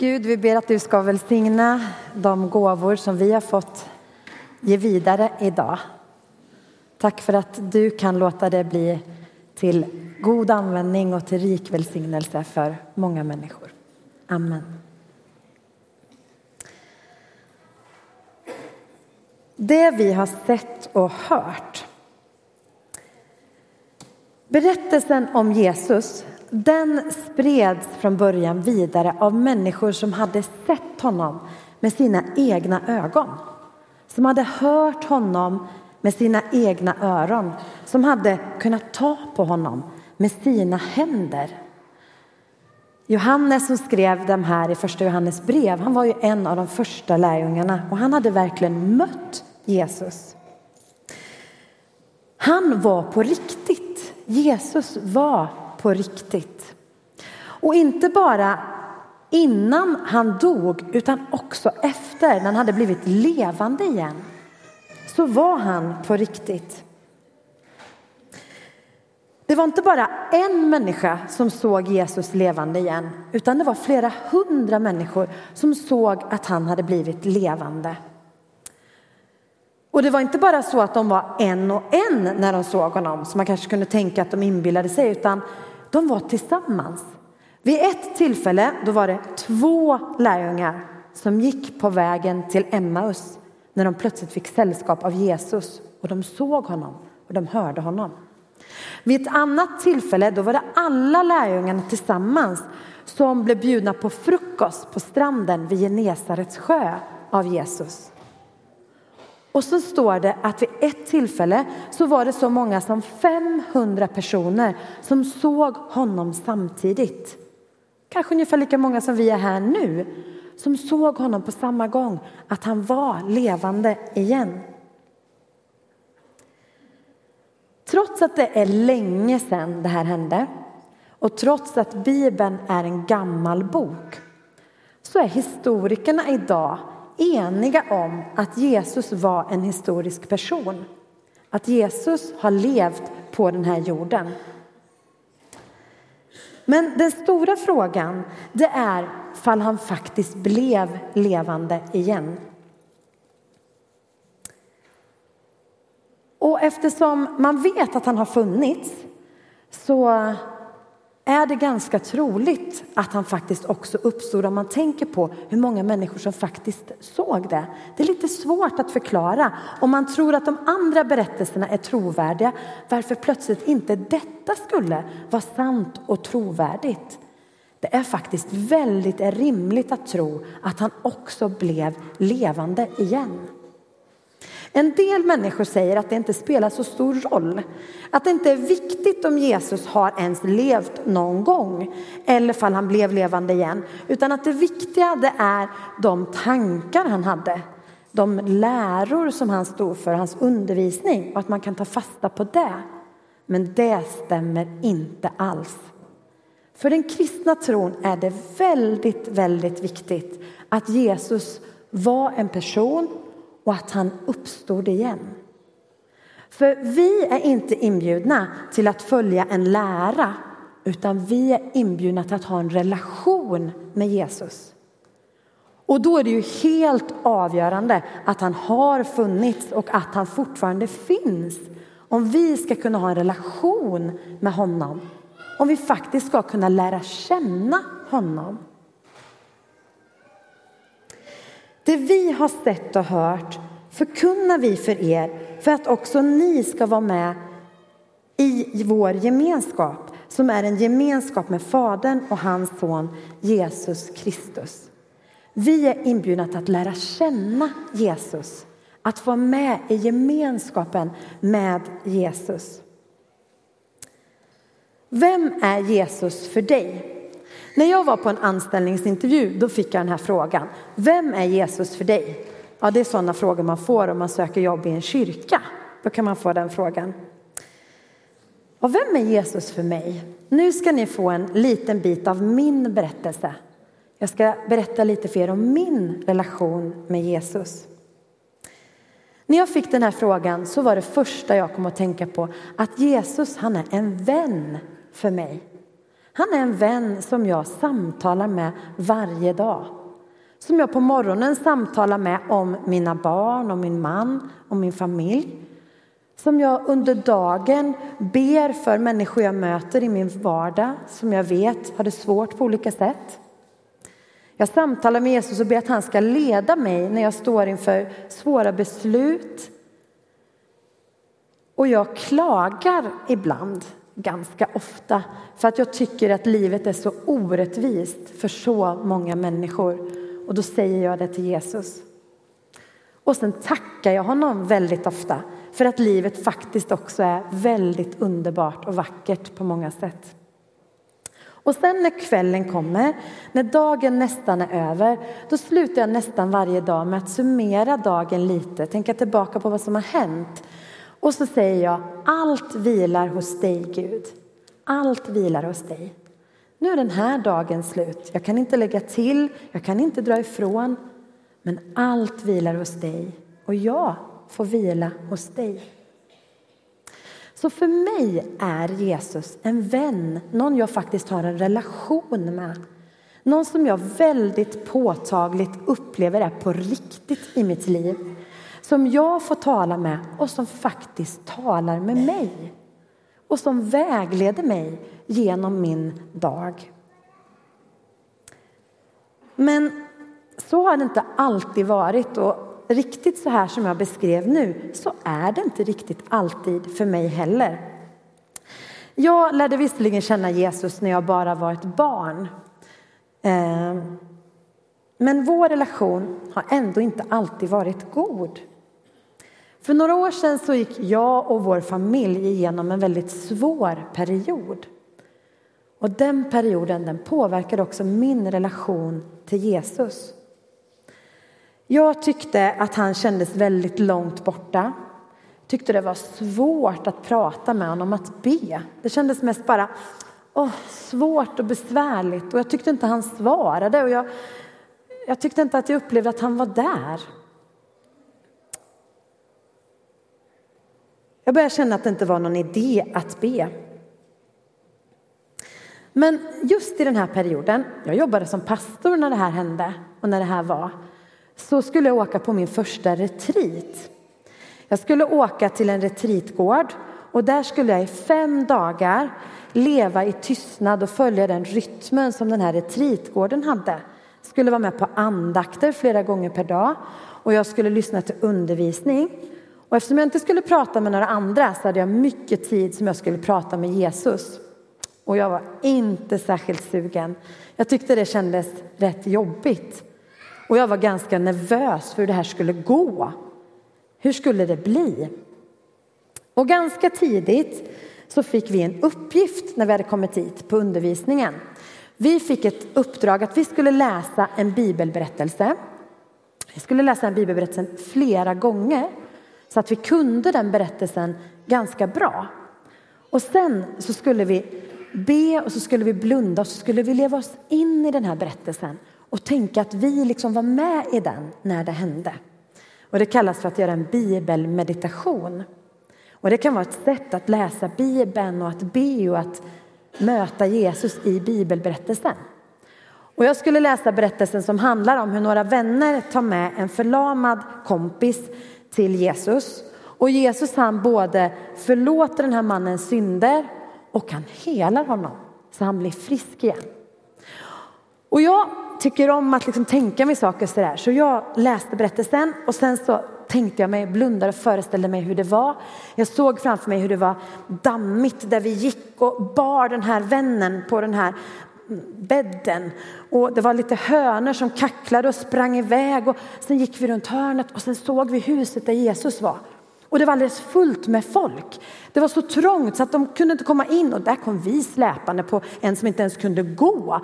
Gud, vi ber att du ska välsigna de gåvor som vi har fått ge vidare idag. Tack för att du kan låta det bli till god användning och till rik välsignelse för många människor. Amen. Det vi har sett och hört. Berättelsen om Jesus den spreds från början vidare av människor som hade sett honom med sina egna ögon. Som hade hört honom med sina egna öron. Som hade kunnat ta på honom med sina händer. Johannes som skrev de här i första Johannes brev, han var ju en av de första lärjungarna och han hade verkligen mött Jesus. Han var på riktigt. Jesus var på riktigt. Och inte bara innan han dog, utan också efter, när han hade blivit levande igen, så var han på riktigt. Det var inte bara en människa som såg Jesus levande igen, utan det var flera hundra människor som såg att han hade blivit levande. Och det var inte bara så att de var en och en när de såg honom, som man kanske kunde tänka att de inbillade sig, utan de var tillsammans. Vid ett tillfälle då var det två lärjungar som gick på vägen till Emmaus när de plötsligt fick sällskap av Jesus och de såg honom och de hörde honom. Vid ett annat tillfälle då var det alla lärjungarna tillsammans som blev bjudna på frukost på stranden vid Genesarets sjö av Jesus. Och så står det att vid ett tillfälle så var det så många som 500 personer som såg honom samtidigt. Kanske ungefär lika många som vi är här nu som såg honom på samma gång, att han var levande igen. Trots att det är länge sedan det här hände och trots att Bibeln är en gammal bok så är historikerna idag eniga om att Jesus var en historisk person. Att Jesus har levt på den här jorden. Men den stora frågan det är fall han faktiskt blev levande igen. Och eftersom man vet att han har funnits så är det ganska troligt att han faktiskt också uppstod om man tänker på hur många människor som faktiskt såg det. Det är lite svårt att förklara om man tror att de andra berättelserna är trovärdiga varför plötsligt inte detta skulle vara sant och trovärdigt. Det är faktiskt väldigt rimligt att tro att han också blev levande igen. En del människor säger att det inte spelar så stor roll. Att det inte är viktigt om Jesus har ens levt någon gång eller om han blev levande igen. Utan att det viktiga det är de tankar han hade. De läror som han stod för, hans undervisning och att man kan ta fasta på det. Men det stämmer inte alls. För den kristna tron är det väldigt, väldigt viktigt att Jesus var en person och att han uppstod igen. För vi är inte inbjudna till att följa en lära utan vi är inbjudna till att ha en relation med Jesus. Och då är det ju helt avgörande att han har funnits och att han fortfarande finns. Om vi ska kunna ha en relation med honom. Om vi faktiskt ska kunna lära känna honom. Det vi har sett och hört förkunnar vi för er för att också ni ska vara med i vår gemenskap som är en gemenskap med Fadern och hans son Jesus Kristus. Vi är inbjudna till att lära känna Jesus, att vara med i gemenskapen med Jesus. Vem är Jesus för dig? När jag var på en anställningsintervju då fick jag den här frågan. Vem är Jesus för dig? Ja, det är sådana frågor man får om man söker jobb i en kyrka. Då kan man få den frågan. Och vem är Jesus för mig? Nu ska ni få en liten bit av min berättelse. Jag ska berätta lite för er om min relation med Jesus. När jag fick den här frågan så var det första jag kom att tänka på att Jesus han är en vän för mig. Han är en vän som jag samtalar med varje dag. Som jag på morgonen samtalar med om mina barn, om min man, om min familj. Som jag under dagen ber för människor jag möter i min vardag som jag vet har det svårt på olika sätt. Jag samtalar med Jesus och ber att han ska leda mig när jag står inför svåra beslut. Och jag klagar ibland, ganska ofta, för att jag tycker att livet är så orättvist för så många människor. Och då säger jag det till Jesus. Och sen tackar jag honom väldigt ofta för att livet faktiskt också är väldigt underbart och vackert på många sätt. Och sen när kvällen kommer, när dagen nästan är över, då slutar jag nästan varje dag med att summera dagen lite, tänka tillbaka på vad som har hänt. Och så säger jag, allt vilar hos dig Gud. Allt vilar hos dig. Nu är den här dagen slut. Jag kan inte lägga till, jag kan inte dra ifrån. Men allt vilar hos dig och jag får vila hos dig. Så för mig är Jesus en vän, någon jag faktiskt har en relation med. Någon som jag väldigt påtagligt upplever är på riktigt i mitt liv. Som jag får tala med och som faktiskt talar med mig. Och som vägleder mig genom min dag. Men så har det inte alltid varit. Och riktigt så här som jag beskrev nu så är det inte riktigt alltid för mig heller. Jag lärde visserligen känna Jesus när jag bara var ett barn. Eh, men vår relation har ändå inte alltid varit god. För några år sedan så gick jag och vår familj igenom en väldigt svår period. Och den perioden den påverkade också min relation till Jesus. Jag tyckte att han kändes väldigt långt borta. Tyckte det var svårt att prata med honom, att be. Det kändes mest bara oh, svårt och besvärligt och jag tyckte inte han svarade och jag, jag tyckte inte att jag upplevde att han var där. Jag började känna att det inte var någon idé att be. Men just i den här perioden, jag jobbade som pastor när det här hände och när det här var, så skulle jag åka på min första retreat. Jag skulle åka till en retreatgård och där skulle jag i fem dagar leva i tystnad och följa den rytmen som den här retreatgården hade. Jag skulle vara med på andakter flera gånger per dag och jag skulle lyssna till undervisning. Och eftersom jag inte skulle prata med några andra så hade jag mycket tid som jag skulle prata med Jesus. Och jag var inte särskilt sugen. Jag tyckte det kändes rätt jobbigt. Och jag var ganska nervös för hur det här skulle gå. Hur skulle det bli? Och ganska tidigt så fick vi en uppgift när vi hade kommit hit på undervisningen. Vi fick ett uppdrag att vi skulle läsa en bibelberättelse. Vi skulle läsa en bibelberättelse flera gånger så att vi kunde den berättelsen ganska bra. Och sen så skulle vi be och så skulle vi blunda och så skulle vi leva oss in i den här berättelsen och tänka att vi liksom var med i den när det hände. Och det kallas för att göra en bibelmeditation. Och det kan vara ett sätt att läsa Bibeln och att be och att möta Jesus i bibelberättelsen. Och jag skulle läsa berättelsen som handlar om hur några vänner tar med en förlamad kompis till Jesus. Och Jesus han både förlåter den här mannens synder och han helar honom så han blir frisk igen. Och jag tycker om att liksom tänka mig saker sådär. Så jag läste berättelsen och sen så tänkte jag mig, blundade och föreställde mig hur det var. Jag såg framför mig hur det var dammigt där vi gick och bar den här vännen på den här bädden. Och det var lite hönor som kacklade och sprang iväg och sen gick vi runt hörnet och sen såg vi huset där Jesus var. Och det var alldeles fullt med folk. Det var så trångt så att de kunde inte komma in och där kom vi släpande på en som inte ens kunde gå.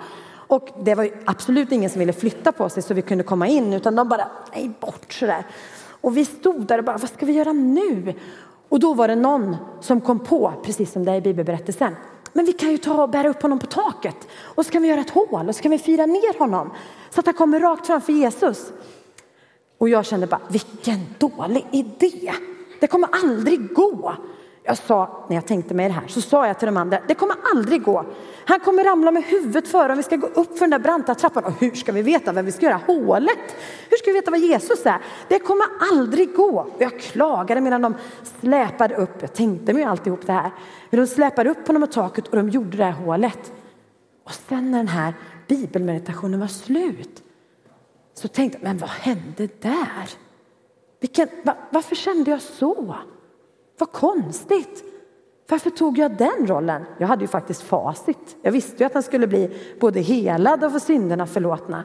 Och det var absolut ingen som ville flytta på sig så vi kunde komma in utan de bara, nej bort sådär. Och vi stod där och bara, vad ska vi göra nu? Och då var det någon som kom på, precis som det är i bibelberättelsen, men vi kan ju ta och bära upp honom på taket och så kan vi göra ett hål och så kan vi fira ner honom så att han kommer rakt framför Jesus. Och jag kände bara, vilken dålig idé. Det kommer aldrig gå. Jag sa, när jag tänkte mig det här, så sa jag till de andra, det kommer aldrig gå. Han kommer ramla med huvudet före om vi ska gå upp för den där branta trappan. Och hur ska vi veta vem vi ska göra hålet? Hur ska vi veta vad Jesus är? Det kommer aldrig gå. Jag klagade medan de släpade upp, jag tänkte mig alltihop det här, men de släpade upp honom på taket och de gjorde det här hålet. Och sen när den här bibelmeditationen var slut så tänkte jag, men vad hände där? Vilken, va, varför kände jag så? Vad konstigt. Varför tog jag den rollen? Jag hade ju faktiskt facit. Jag visste ju att han skulle bli både helad och få synderna förlåtna.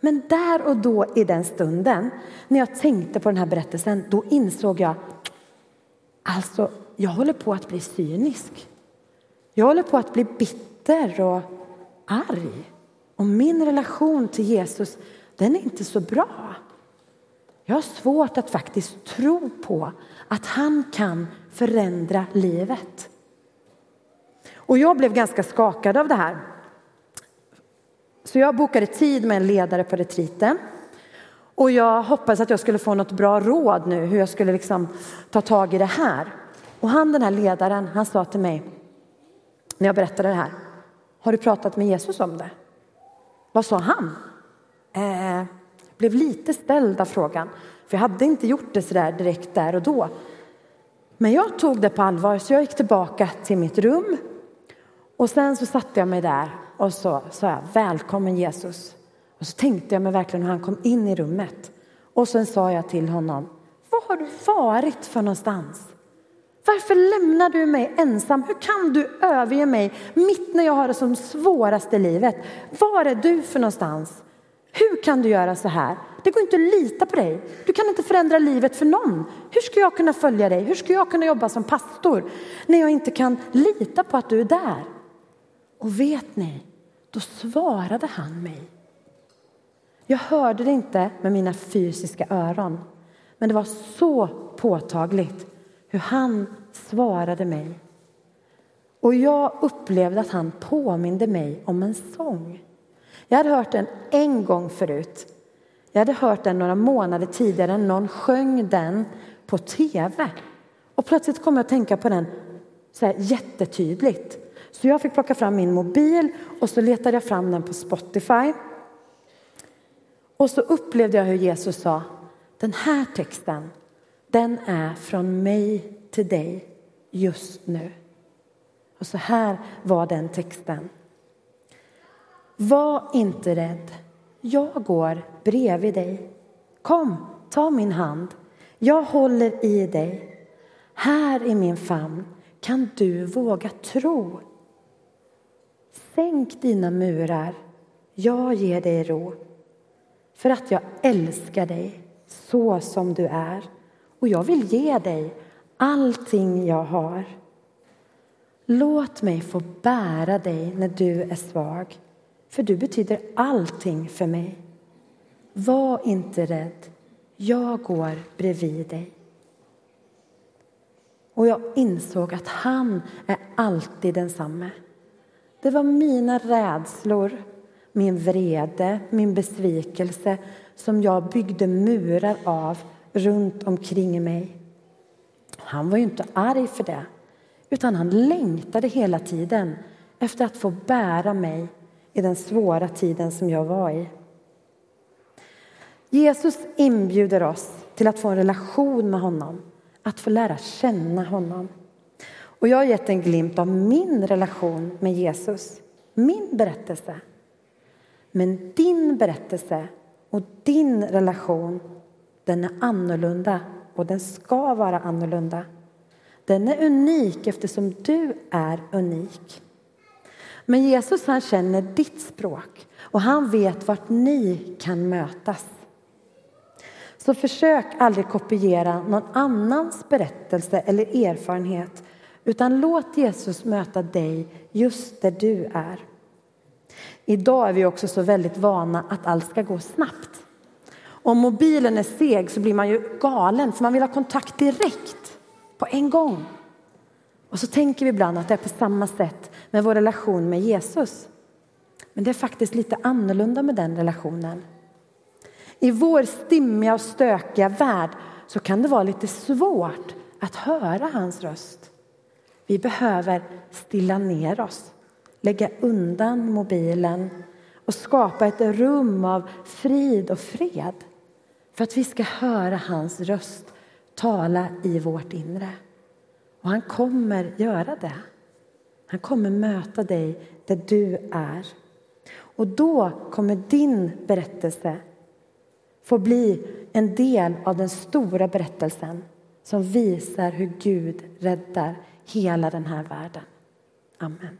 Men där och då i den stunden, när jag tänkte på den här berättelsen, då insåg jag, alltså, jag håller på att bli cynisk. Jag håller på att bli bitter och arg. Och min relation till Jesus, den är inte så bra. Jag har svårt att faktiskt tro på att han kan förändra livet. Och jag blev ganska skakad av det här. Så jag bokade tid med en ledare på retriten. Och jag hoppades att jag skulle få något bra råd nu hur jag skulle liksom ta tag i det här. Och han den här ledaren, han sa till mig när jag berättade det här. Har du pratat med Jesus om det? Vad sa han? Eh, blev lite ställd av frågan. För jag hade inte gjort det så där direkt där och då. Men jag tog det på allvar så jag gick tillbaka till mitt rum. Och sen så satte jag mig där och så sa jag välkommen Jesus. Och så tänkte jag mig verkligen hur han kom in i rummet. Och sen sa jag till honom, var har du varit för någonstans? Varför lämnar du mig ensam? Hur kan du överge mig mitt när jag har det som svåraste i livet? Var är du för någonstans? Hur kan du göra så här? Det går inte att lita på dig. Du kan inte förändra livet för någon. Hur ska jag kunna följa dig? Hur ska jag kunna jobba som pastor när jag inte kan lita på att du är där? Och vet ni, då svarade han mig. Jag hörde det inte med mina fysiska öron, men det var så påtagligt hur han svarade mig. Och jag upplevde att han påminde mig om en sång. Jag hade hört den en gång förut. Jag hade hört den några månader tidigare. Någon sjöng den på tv. Och plötsligt kom jag att tänka på den så här jättetydligt. Så jag fick plocka fram min mobil och så letade jag fram den på Spotify. Och så upplevde jag hur Jesus sa, den här texten, den är från mig till dig just nu. Och så här var den texten. Var inte rädd. Jag går bredvid dig. Kom, ta min hand. Jag håller i dig. Här i min famn kan du våga tro. Sänk dina murar. Jag ger dig ro. För att jag älskar dig så som du är och jag vill ge dig allting jag har. Låt mig få bära dig när du är svag för du betyder allting för mig. Var inte rädd. Jag går bredvid dig. Och jag insåg att han är alltid densamme. Det var mina rädslor, min vrede, min besvikelse som jag byggde murar av runt omkring mig. Han var ju inte arg för det, utan han längtade hela tiden efter att få bära mig i den svåra tiden som jag var i. Jesus inbjuder oss till att få en relation med honom, att få lära känna honom. Och jag har gett en glimt av min relation med Jesus, min berättelse. Men din berättelse och din relation, den är annorlunda och den ska vara annorlunda. Den är unik eftersom du är unik. Men Jesus han känner ditt språk och han vet vart ni kan mötas. Så försök aldrig kopiera någon annans berättelse eller erfarenhet utan låt Jesus möta dig just där du är. Idag är vi också så väldigt vana att allt ska gå snabbt. Om mobilen är seg så blir man ju galen för man vill ha kontakt direkt, på en gång. Och så tänker vi ibland att det är på samma sätt med vår relation med Jesus. Men det är faktiskt lite annorlunda med den relationen. I vår stimmiga och stökiga värld så kan det vara lite svårt att höra hans röst. Vi behöver stilla ner oss, lägga undan mobilen och skapa ett rum av frid och fred för att vi ska höra hans röst tala i vårt inre. Och han kommer göra det. Han kommer möta dig där du är. Och då kommer din berättelse få bli en del av den stora berättelsen som visar hur Gud räddar hela den här världen. Amen.